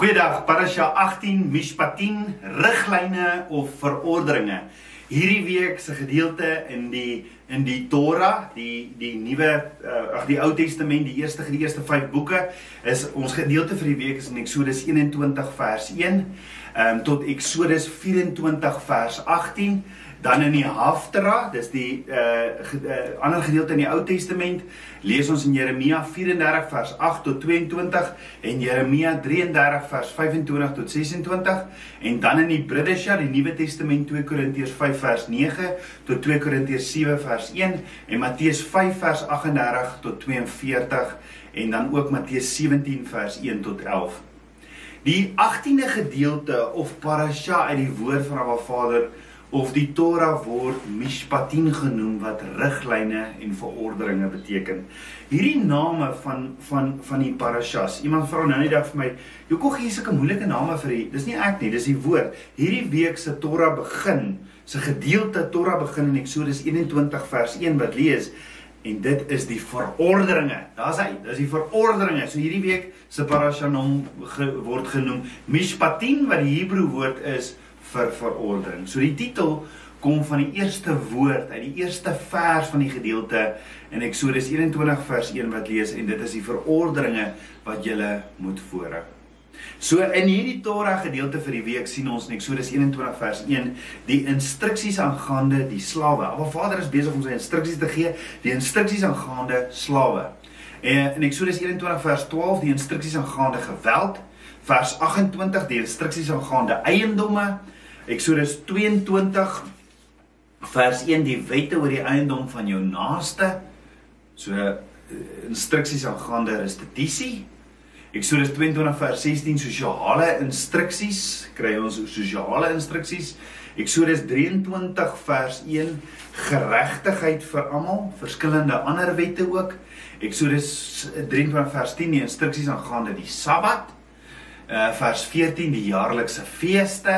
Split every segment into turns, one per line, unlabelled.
Goeiedag, Parasha 18 Mishpatin, riglyne of verordeninge. Hierdie week se gedeelte in die in die Torah, die die nuwe uh, ag die Ou Testament, die eerste die eerste 5 boeke is ons gedeelte vir die week is in Eksodus 21 vers 1 um, ehm, tot Eksodus 24 vers 18 Dan in die Haftara, dis die uh, ge, uh ander gedeelte in die Ou Testament, lees ons in Jeremia 34 vers 8 tot 22 en Jeremia 33 vers 25 tot 26 en dan in die Bridesha, die Nuwe Testament 2 Korintiërs 5 vers 9 tot 2 Korintiërs 7 vers 1 en Matteus 5 vers 38 tot 42 en dan ook Matteus 17 vers 1 tot 11. Die 18de gedeelte of parasha uit die woord van Abba Vader of die Torah word mishpatin genoem wat riglyne en verordeninge beteken. Hierdie name van van van die parashas. Iemand vra nou net vir my, "Hoekom gee jy sulke moeilike name vir die Dis nie ek nie, dis die woord. Hierdie week se Torah begin, se gedeelte Torah begin in Eksodus 21 vers 1 wat lees en dit is die verordeninge. Daar's hy, dis die verordeninge. So hierdie week se parasha naam ge, word genoem mishpatin wat die Hebreë woord is vir verordering. So die titel kom van die eerste woord uit die eerste vers van die gedeelte in Eksodus 21 vers 1 wat lees en dit is die verordeninge wat jy moet voorhou. So in hierdie Torah gedeelte vir die week sien ons in Eksodus 21 vers 1 die instruksies aangaande die slawe. Alva Vader is besig om sy instruksies te gee, die instruksies aangaande slawe. En in Eksodus 21 vers 12 die instruksies aangaande geweld, vers 28 die instruksies aangaande eiendomme, Eksodus 22 vers 1 die wette oor die eiendom van jou naaste. So uh, instruksies aangaande restituisie. Eksodus 22 vers 16 sosiale instruksies, kry ons sosiale instruksies. Eksodus 23 vers 1 geregtigheid vir almal, verskillende ander wette ook. Eksodus 23 vers 10 die instruksies aangaande die Sabbat. Uh vers 14 die jaarlikse feeste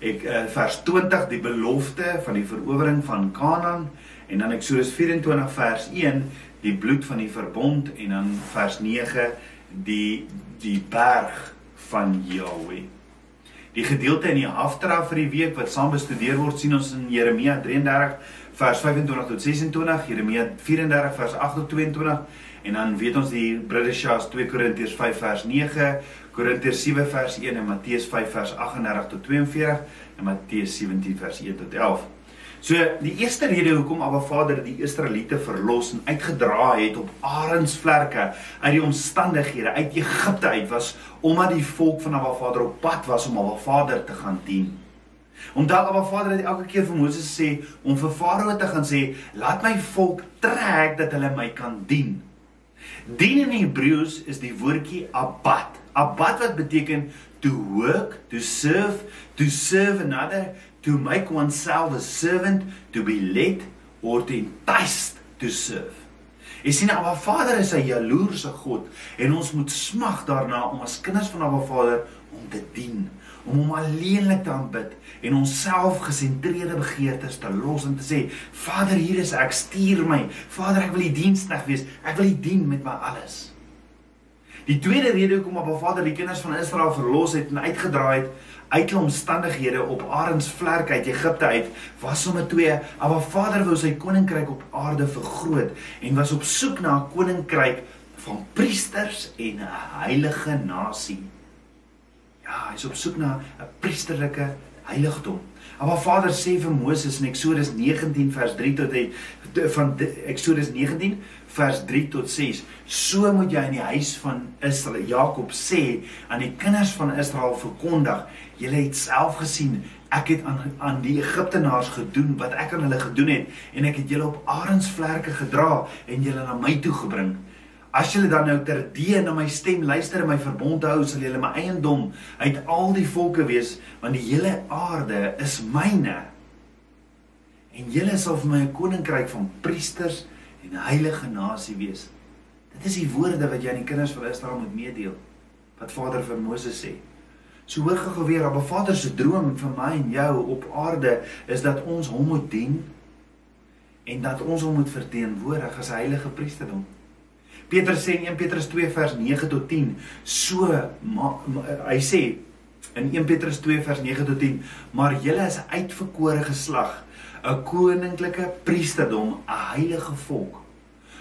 ek uh, vers 20 die belofte van die verowering van Kanaan en dan Eksodus 24 vers 1 die bloed van die verbond en dan vers 9 die die berg van Jahweh. Die gedeelte in die Haftara vir die week wat saam bestudeer word sien ons in Jeremia 33 vers 25 tot 26, Jeremia 34 vers 8 tot 22 en dan weet ons die Brideshaas 2 Korintiërs 5 vers 9 Korintiërs 7 vers 1 en Matteus 5 vers 38 tot 42 en Matteus 17 vers 1 tot 11. So die eerste rede hoekom Abba Vader die Israeliete verlos en uitgedra het op arensvlerke uit die omstandighede uit Egipte uit was omdat die volk van Abba Vader op pad was om Abba Vader te gaan dien. Omdat Abba Vader het elke keer vir Moses sê om vir Farao te gaan sê laat my volk trek dat hulle my kan dien. Dien in Hebreëus is die woordjie abad. Abad wat beteken to work, to serve, to serve another, to make oneself a servant, to be led or to entice to serve. Jy sien Abba Vader is 'n jaloerse God en ons moet smag daarna om as kinders van Abba Vader om te dien, om hom alleenlik te aanbid en onsself gesentreerde begeertes te los en te sê Vader hier is ek stuur my. Vader ek wil u dienstig wees. Ek wil u dien met my alles Die tweede rede hoekom Abba Vader die kinders van Israel verlos het en uitgedraai het uit hulle omstandighede op Arensvlerk uit Egipte uit was sommer twee Abba Vader wou sy koninkryk op aarde vergroot en was op soek na 'n koninkryk van priesters en 'n heilige nasie. Ja, hy's op soek na 'n priesterlike heiligdom. Abba Vader sê vir Moses in Eksodus 19 vers 3 tot hy van Eksodus 19 vers 3 tot 6. So moet jy in die huis van Israel Jakob sê aan die kinders van Israel verkondig, julle het self gesien ek het aan aan die Egiptenaars gedoen wat ek aan hulle gedoen het en ek het julle op arensvlerke gedra en julle na my toe gebring. As julle dan nou terdee na my stem luister en my verbond hou, sal julle my eiendom uit al die volke wees, want die hele aarde is myne. En julle sal vir my 'n koninkryk van priesters en 'n heilige nasie wees. Dit is die woorde wat jy aan die kinders van Israel moet meedeel. Wat Vader vir Moses sê. So hoor gou weer, Abba Vader se droom vir my en jou op aarde is dat ons hom moet dien en dat ons hom moet verteenwoordig as heilige priesterdom. Petrus sê in 1 Petrus 2 vers 9 tot 10, so ma, ma, hy sê in 1 Petrus 2 vers 9 tot 10, maar julle is uitverkore geslag, 'n koninklike priesterdom, 'n heilige volk,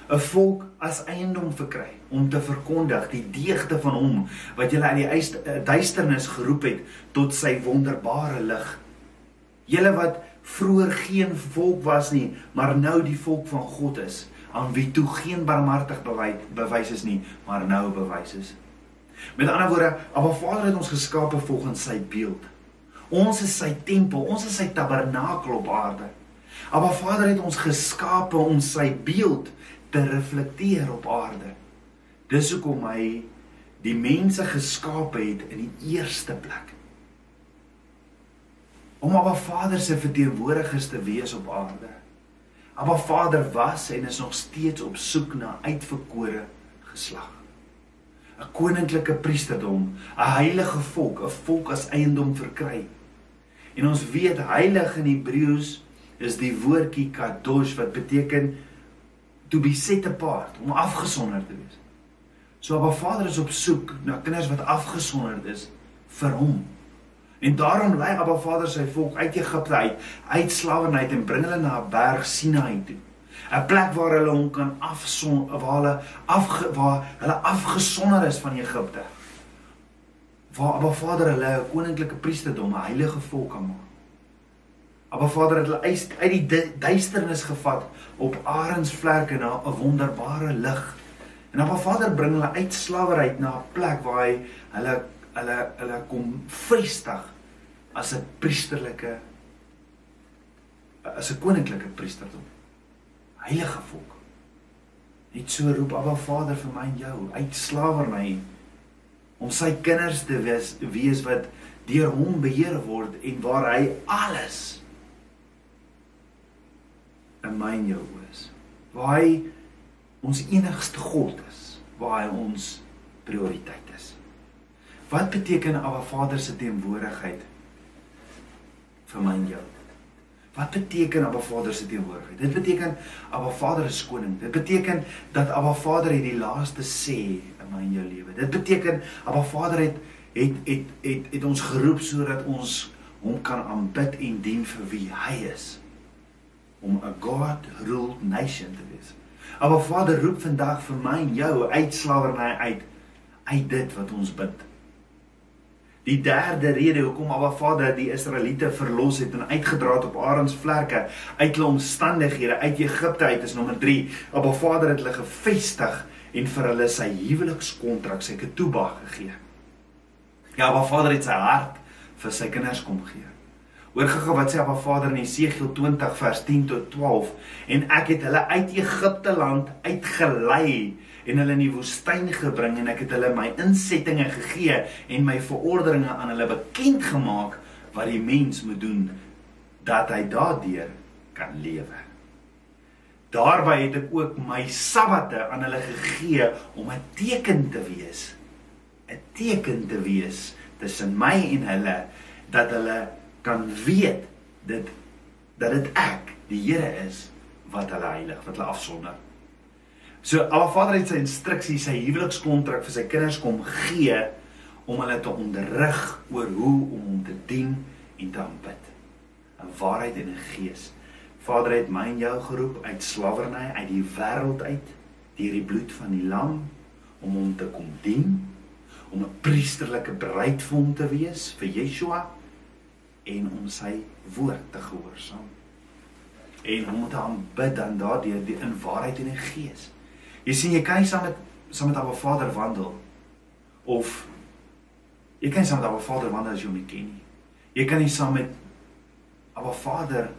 'n volk as eiendom verkry om te verkondig die deugde van hom wat julle uit die duisternis geroep het tot sy wonderbare lig. Julle wat vroeër geen volk was nie, maar nou die volk van God is aan wie toe geen barmhartig bewys is nie, maar nou bewys is. Met ander woorde, Abba Vader het ons geskape volgens sy beeld. Ons is sy tempel, ons is sy tabernakel op aarde. Abba Vader het ons geskape om sy beeld te reflekteer op aarde. Dis hoekom hy die mense geskape het in die eerste plek. Om Abba Vader se verteenwoordigers te wees op aarde. Abba Vader was en is nog steeds op soek na uitverkore geslag. 'n Koninklike priesterdom, 'n heilige volk, 'n volk as eiendom verkry. En ons weet heilig in Hebreëus is die woordjie kadosh wat beteken to be set apart, om afgesonder te wees. So Abba Vader is op soek na kinders wat afgesonderd is vir hom. En daarom lei Abba Vader sy volk uit Egipte uit, uit slawerny en bring hulle na 'n berg Sinaï toe. 'n Plek waar hulle hom kan afson waar hulle af waar hulle afgesonder is van Egipte. Waar Abba Vader hulle 'n koninklike priesterdom, 'n heilige volk kan maak. Abba Vader het hulle uit die duisternis gevat op arensvlerke na 'n wonderbare lig. En Abba Vader bring hulle uit slawerny na 'n plek waar hy hulle hulle hulle kom vestig as 'n priesterlike as 'n koninklike priesterdom. Heilige volk. Net so roep Abba Vader vir my en jou uit slawerny om sy kinders te wees, wees wat deur hom beheer word en waar hy alles in my en jou is. Waar hy ons enigste God is, waar hy ons prioriteit is. Wat beteken Abba Vader se teenwoordigheid vir my en jou? Wat beteken Abba Vader se teenwoordigheid? Dit beteken Abba Vader is koning. Dit beteken dat Abba Vader het die laaste sê in my en jou lewe. Dit beteken Abba Vader het het het het, het ons geroep sodat ons hom kan aanbid en dien vir wie hy is. Om 'n God ruled nation te wees. Abba Vader roep vandag vir my en jou uit slawerny uit uit dit wat ons bid. Die derde rede hoekom Abba Vader die Israeliete verlos het en uitgedra het op Arensvlerke uit hulle omstandighede uit Egipte uit is nommer 3. Abba Vader het hulle gevestig en vir hulle sy huwelikskontrak, sy ketuba gegee. Ja, Abba Vader het sy hart vir sy kinders kom gee. Hoor gou wat sê Abba Vader in Jesegiel 20 vers 10 tot 12 en ek het hulle uit Egipte land uitgelei en hulle in die woestyn gebring en ek het hulle my insettinge gegee en my verordeninge aan hulle bekend gemaak wat die mens moet doen dat hy daardeur kan lewe. Daarby het ek ook my sabbate aan hulle gegee om 'n teken te wees. 'n Teken te wees tussen my en hulle dat hulle kan weet dit dat dit ek die Here is wat hulle heilig, wat hulle afsonder. So Abba Vader het sy instruksies, sy huwelikskontrak vir sy kinders kom gee om hulle te onderrig oor hoe om hom te dien en te aanbid. In waarheid en in gees. Vader het my en jou geroep uit slawerny uit die wêreld uit deur die bloed van die lam om hom te kom dien, om 'n priesterlike bruid vir hom te wees vir Yeshua en om sy woord te gehoorsaam. En om te aanbid dan daardeur in waarheid en in gees. Jy sien jy kan nie saam met saam met Abba Vader wandel of jy kan nie saam met Abba Vader wandel as jy hom nie ken nie. Jy kan nie saam met Abba Vader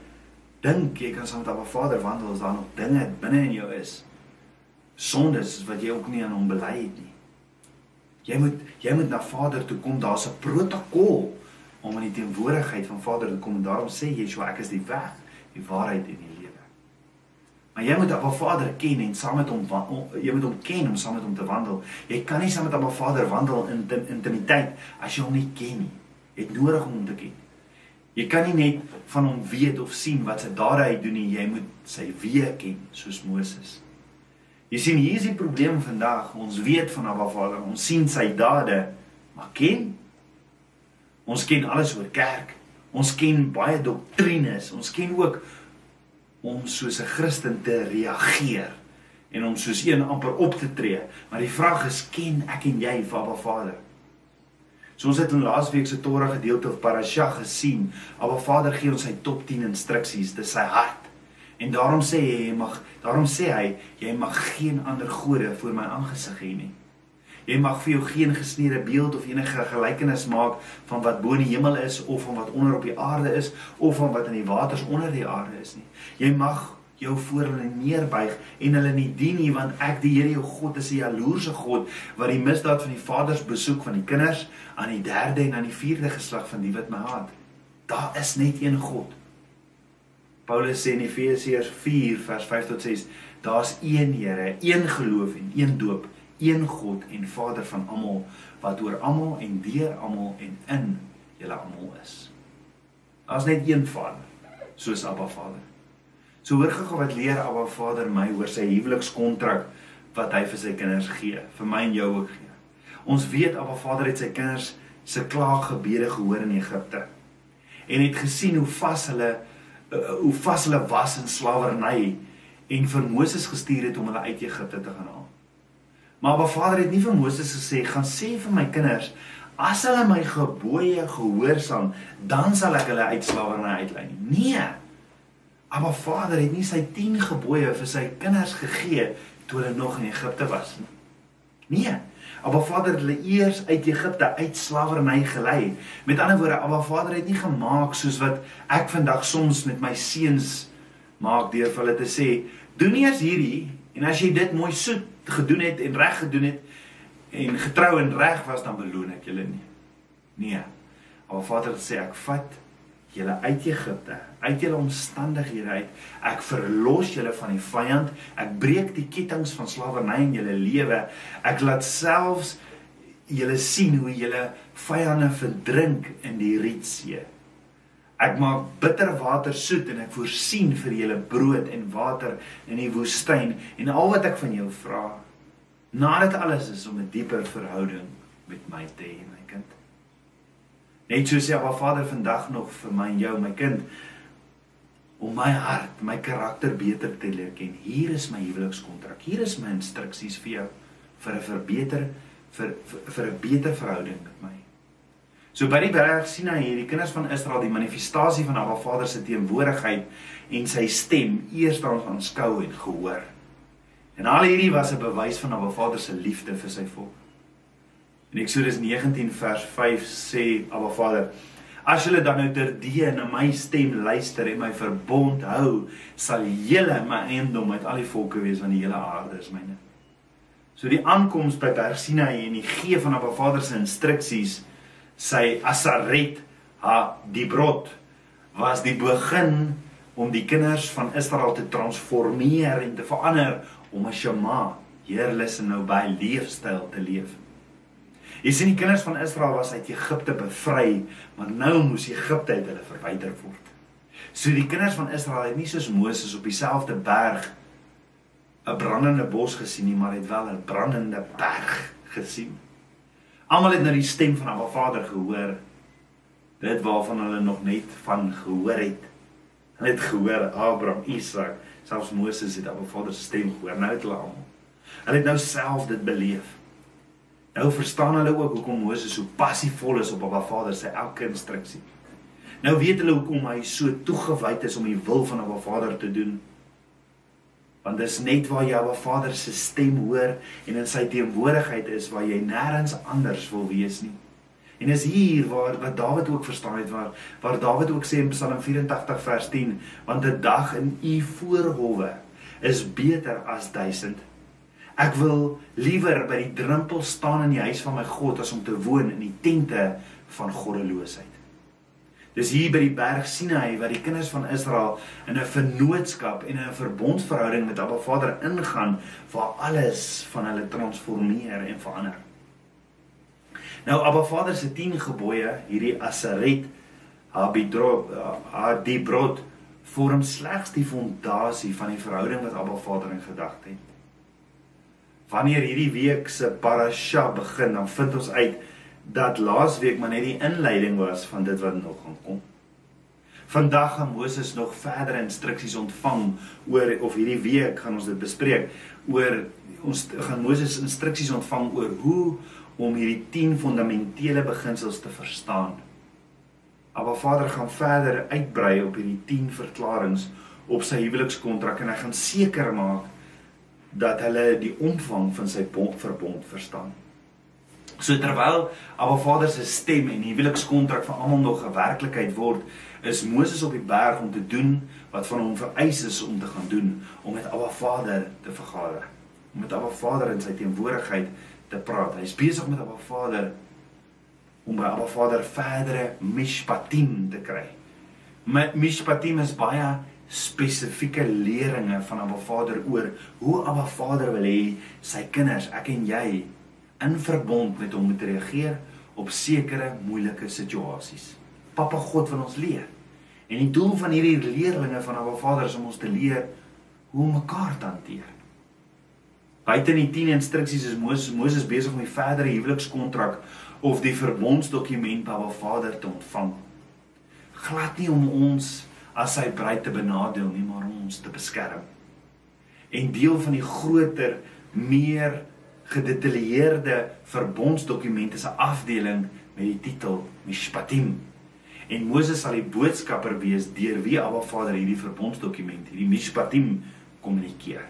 dink jy kan saam met Abba Vader wandel as daar nog dinge binne in jou is. Sondes wat jy ook nie aan hom bely het nie. Jy moet jy moet na Vader toe kom. Daar's 'n protokol om in die teenwoordigheid van Vader te kom. Daarom sê Yeshua ek is die weg, die waarheid en die Maar jy moet Abba Vader ken en saam met hom jy moet hom ken om saam met hom te wandel. Jy kan nie saam met Abba Vader wandel in intimiteit as jy hom nie ken nie. Jy het nodig om hom te ken. Jy kan nie net van hom weet of sien wat sy dade hy doen nie. Jy moet sy weë ken soos Moses. Jy sien hier is die probleem vandag. Ons weet van Abba Vader, ons sien sy dade, maar ken ons ken alles oor kerk. Ons ken baie doktrines. Ons ken ook om soos 'n Christen te reageer en om soos een amper op te tree. Maar die vraag is, ken ek en jy Abba Vader? So ons het in laasweek se Torah gedeelte of parasha gesien, Abba Vader gee ons sy top 10 instruksies, dis sy hart. En daarom sê hy jy mag daarom sê hy jy mag geen ander gode voor my aangesig hê nie. Jy mag vir jou geen gesneede beeld of enige gelykenis maak van wat bo in die hemel is of van wat onder op die aarde is of van wat in die waters onder die aarde is nie. Jy mag jou voor hulle neerbuig en hulle nie dien nie want ek die Here jou God is 'n jaloerse God wat die misdaad van die vaders besoek van die kinders aan die derde en aan die vierde geslag van die wat my haat. Daar is net een God. Paulus sê in Efesiërs 4 vers 5 tot 6, daar's een Here, een geloof en een doop, een God en Vader van almal wat oor almal en deur almal en in julle almal is. Daar's net een Vader, soos Abba Vader. So hoor gou wat leer Abba Vader my oor sy huwelikskontrak wat hy vir sy kinders gee, vir my en jou ook gee. Ons weet Abba Vader het sy kinders se klaaggebede gehoor in Egipte en het gesien hoe vas hulle uh, hoe vas hulle was in slawerny en vir Moses gestuur het om hulle uit Egipte te gaan haal. Maar Abba Vader het nie vir Moses gesê gaan sê vir my kinders as hulle my gebooie gehoorsaam, dan sal ek hulle uit slawerny uitlei nie. Nee. Abba Vader het nie sy 10 gebooie vir sy kinders gegee toe hulle nog in Egipte was nie. Nee. Abba Vader het hulle eers uit Egipte uit slawerny gelei. Met ander woorde, Abba Vader het nie gemaak soos wat ek vandag soms met my seuns maak deur vir hulle te sê, doen as hierdie en as jy dit mooi soet gedoen het en reg gedoen het en getrou en reg was dan beloon ek julle nie. Nee. Abba Vader sê ek vat julle uit Egipte, uit julle omstandighede uit. Ek verlos julle van die vyand. Ek breek die kettinge van slawerny in julle lewe. Ek laat selfs julle sien hoe julle vyande verdrink in die Rietsee. Ek maak bitter water soet en ek voorsien vir julle brood en water in die woestyn en al wat ek van jou vra nadat alles is om 'n dieper verhouding met my te hê my kind. Net so sê Abba Vader vandag nog vir my en jou, my kind, om my hart, my karakter beter te leer ken. Hier is my huwelikskontrak. Hier is my instruksies vir jou vir 'n verbeter vir vir 'n beter verhouding met my. So by die berg sien hy hierdie kinders van Israel die manifestasie van Abba Vader se teenwoordigheid en sy stem eers dan aanskou en gehoor. En al hierdie was 'n bewys van Abba Vader se liefde vir sy volk. In Eksodus 19 vers 5 sê Abba Vader: As julle dan nou terdee na my stem luister en my verbond hou, sal julle my eiendom uit al die volke wees van die hele aarde is myne. So die aankoms by Berg Sinai en die gee van Abba Vader se instruksies, sy Asaret ha die brood was die begin om die kinders van Israel te transformeer en te verander om 'n shema, heerlus en nou by leefstyl te leef. Jy sien die kinders van Israel was uit Egipte bevry, maar nou moes Egipte uit hulle verwyder word. So die kinders van Israel het nie soos Moses op dieselfde berg 'n brandende bos gesien nie, maar het wel 'n brandende berg gesien. Almal het nou die stem van Abba Vader gehoor. Dit waarvan hulle nog net van gehoor het. Hulle het gehoor Abraham, Isak, selfs Moses het Abba Vader se stem gehoor. Nou het hulle almal. Hulle het nou self dit beleef. Nou verstaan hulle ook hoekom Moses so passievol is op Abba Vader se elke instruksie. Nou weet hulle hoekom hy so toegewyd is om die wil van Abba Vader te doen. Want dis net waar jy Abba Vader se stem hoor en in sy teenwoordigheid is waar jy nêrens anders wil wees nie. En is hier waar wat Dawid ook verstaan het waar waar Dawid ook sê in Psalm 84 vers 10 want 'n dag in u voorhowe is beter as 1000 Ek wil liewer by die drempel staan in die huis van my God as om te woon in die tente van goddeloosheid. Dis hier by die berg Sinai waar die kinders van Israel in 'n vennootskap en 'n verbondsverhouding met Abba Vader ingaan waar alles van hulle transformeer en verander. Nou Abba Vader se 10 gebooie, hierdie Asaret, Habidro, Hadibrod vorm slegs die fondasie van die verhouding wat Abba Vader in gedagte het. wanneer hierdie week se parasha begin, dan vind ons uit dat laasweek maar net die inleiding was van dit wat nog gaan kom. Vandag gaan Moses nog verdere instruksies ontvang oor of hierdie week gaan ons dit bespreek oor ons gaan Moses instruksies ontvang oor hoe om hierdie 10 fundamentele beginsels te verstaan. Maar Vader gaan verder uitbrei op hierdie 10 verklaringe op sy huwelikskontrak en hy gaan seker maak dat hulle die omvang van sy verbond verstaan. So terwyl Abba Vader se stem en die huwelikskontrak vir almal nog 'n werklikheid word, is Moses op die berg om te doen wat van hom vereis is om te gaan doen, om met Abba Vader te vergader, om met Abba Vader in sy teenwoordigheid te praat. Hy's besig met Abba Vader om by Abba Vader verdere mishpatim te kry. Met mishpatim is baie spesifieke leringe van Abba Vader oor hoe Abba Vader wil hê sy kinders, ek en jy, in verbond met hom moet reageer op sekere moeilike situasies. Papa God wil ons leer. En die doel van hierdie leerlinge van Abba Vader is om ons te leer hoe om mekaar te hanteer. Buite die 10 instruksies is Moses Moses besig om die verdere huwelikskontrak of die verbondsdokument by Abba Vader te ontvang. Glad nie om ons as sy bruid te benadeel nie, maar om ons te beskerm. En deel van die groter, meer gedetailleerde verbondsdokument is 'n afdeling met die titel Mishpatim. En Moses sal die boodskapper wees deur wie Abba Vader hierdie verbondsdokument, hierdie Mishpatim kommunikeer.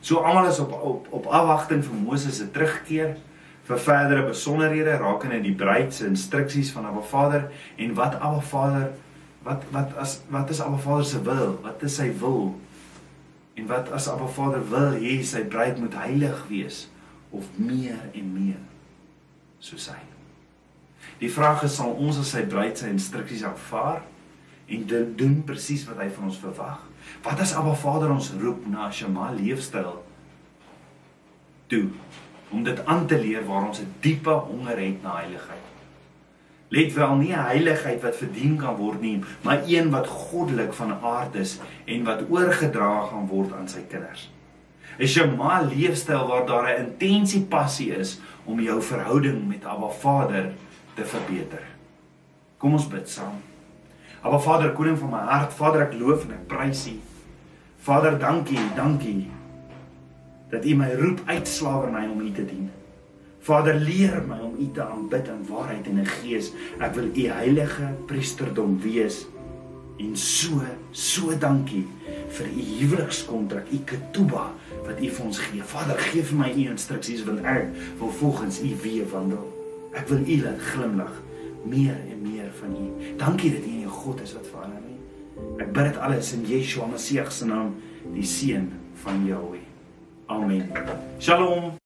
So almal is op op op afwagting vir Moses se terugkeer vir verdere besonderhede rakende die bruid se instruksies van Abba Vader en wat Abba Vader wat wat as wat is Abba Vader se wil? Wat is sy wil? En wat as Abba Vader wil hê sy bruid moet heilig wees? Of meer en meer soos hy. Die vraag is sal ons as sy bruid sy instruksies aanvaar en dit doen presies wat hy van ons verwag? Wat as Abba Vader ons roep na 'n Shema leefstyl toe om dit aan te leer waar ons 'n diepe honger het na heiligheid? Let wel nie 'n heiligheid wat verdien kan word nie, maar een wat goddelik van aard is en wat oorgedra gaan word aan sy kinders. 'n Shema leefstyl waar daar 'n intensie passie is om jou verhouding met Abba Vader te verbeter. Kom ons bid saam. Abba Vader, koning van my hart, Vader, ek loof en ek prys U. Vader, dankie, dankie dat U my roep uit slawerny om U te dien. Vader, leer my om U te aanbid in waarheid en in gees. Ek wil U heilige priesterdom wees. En so, so dankie vir U huwelikskontrak, U ketuba wat U vir ons gee. Vader, gee vir my U instruksies want ek wil volgens U weë wandel. Ek wil U laat glimlag meer en meer van U. Dankie dat U 'n God is wat verander nie. Ek bid dit alles in Yeshua Messie se naam, die seun van Jahweh. Amen. Shalom.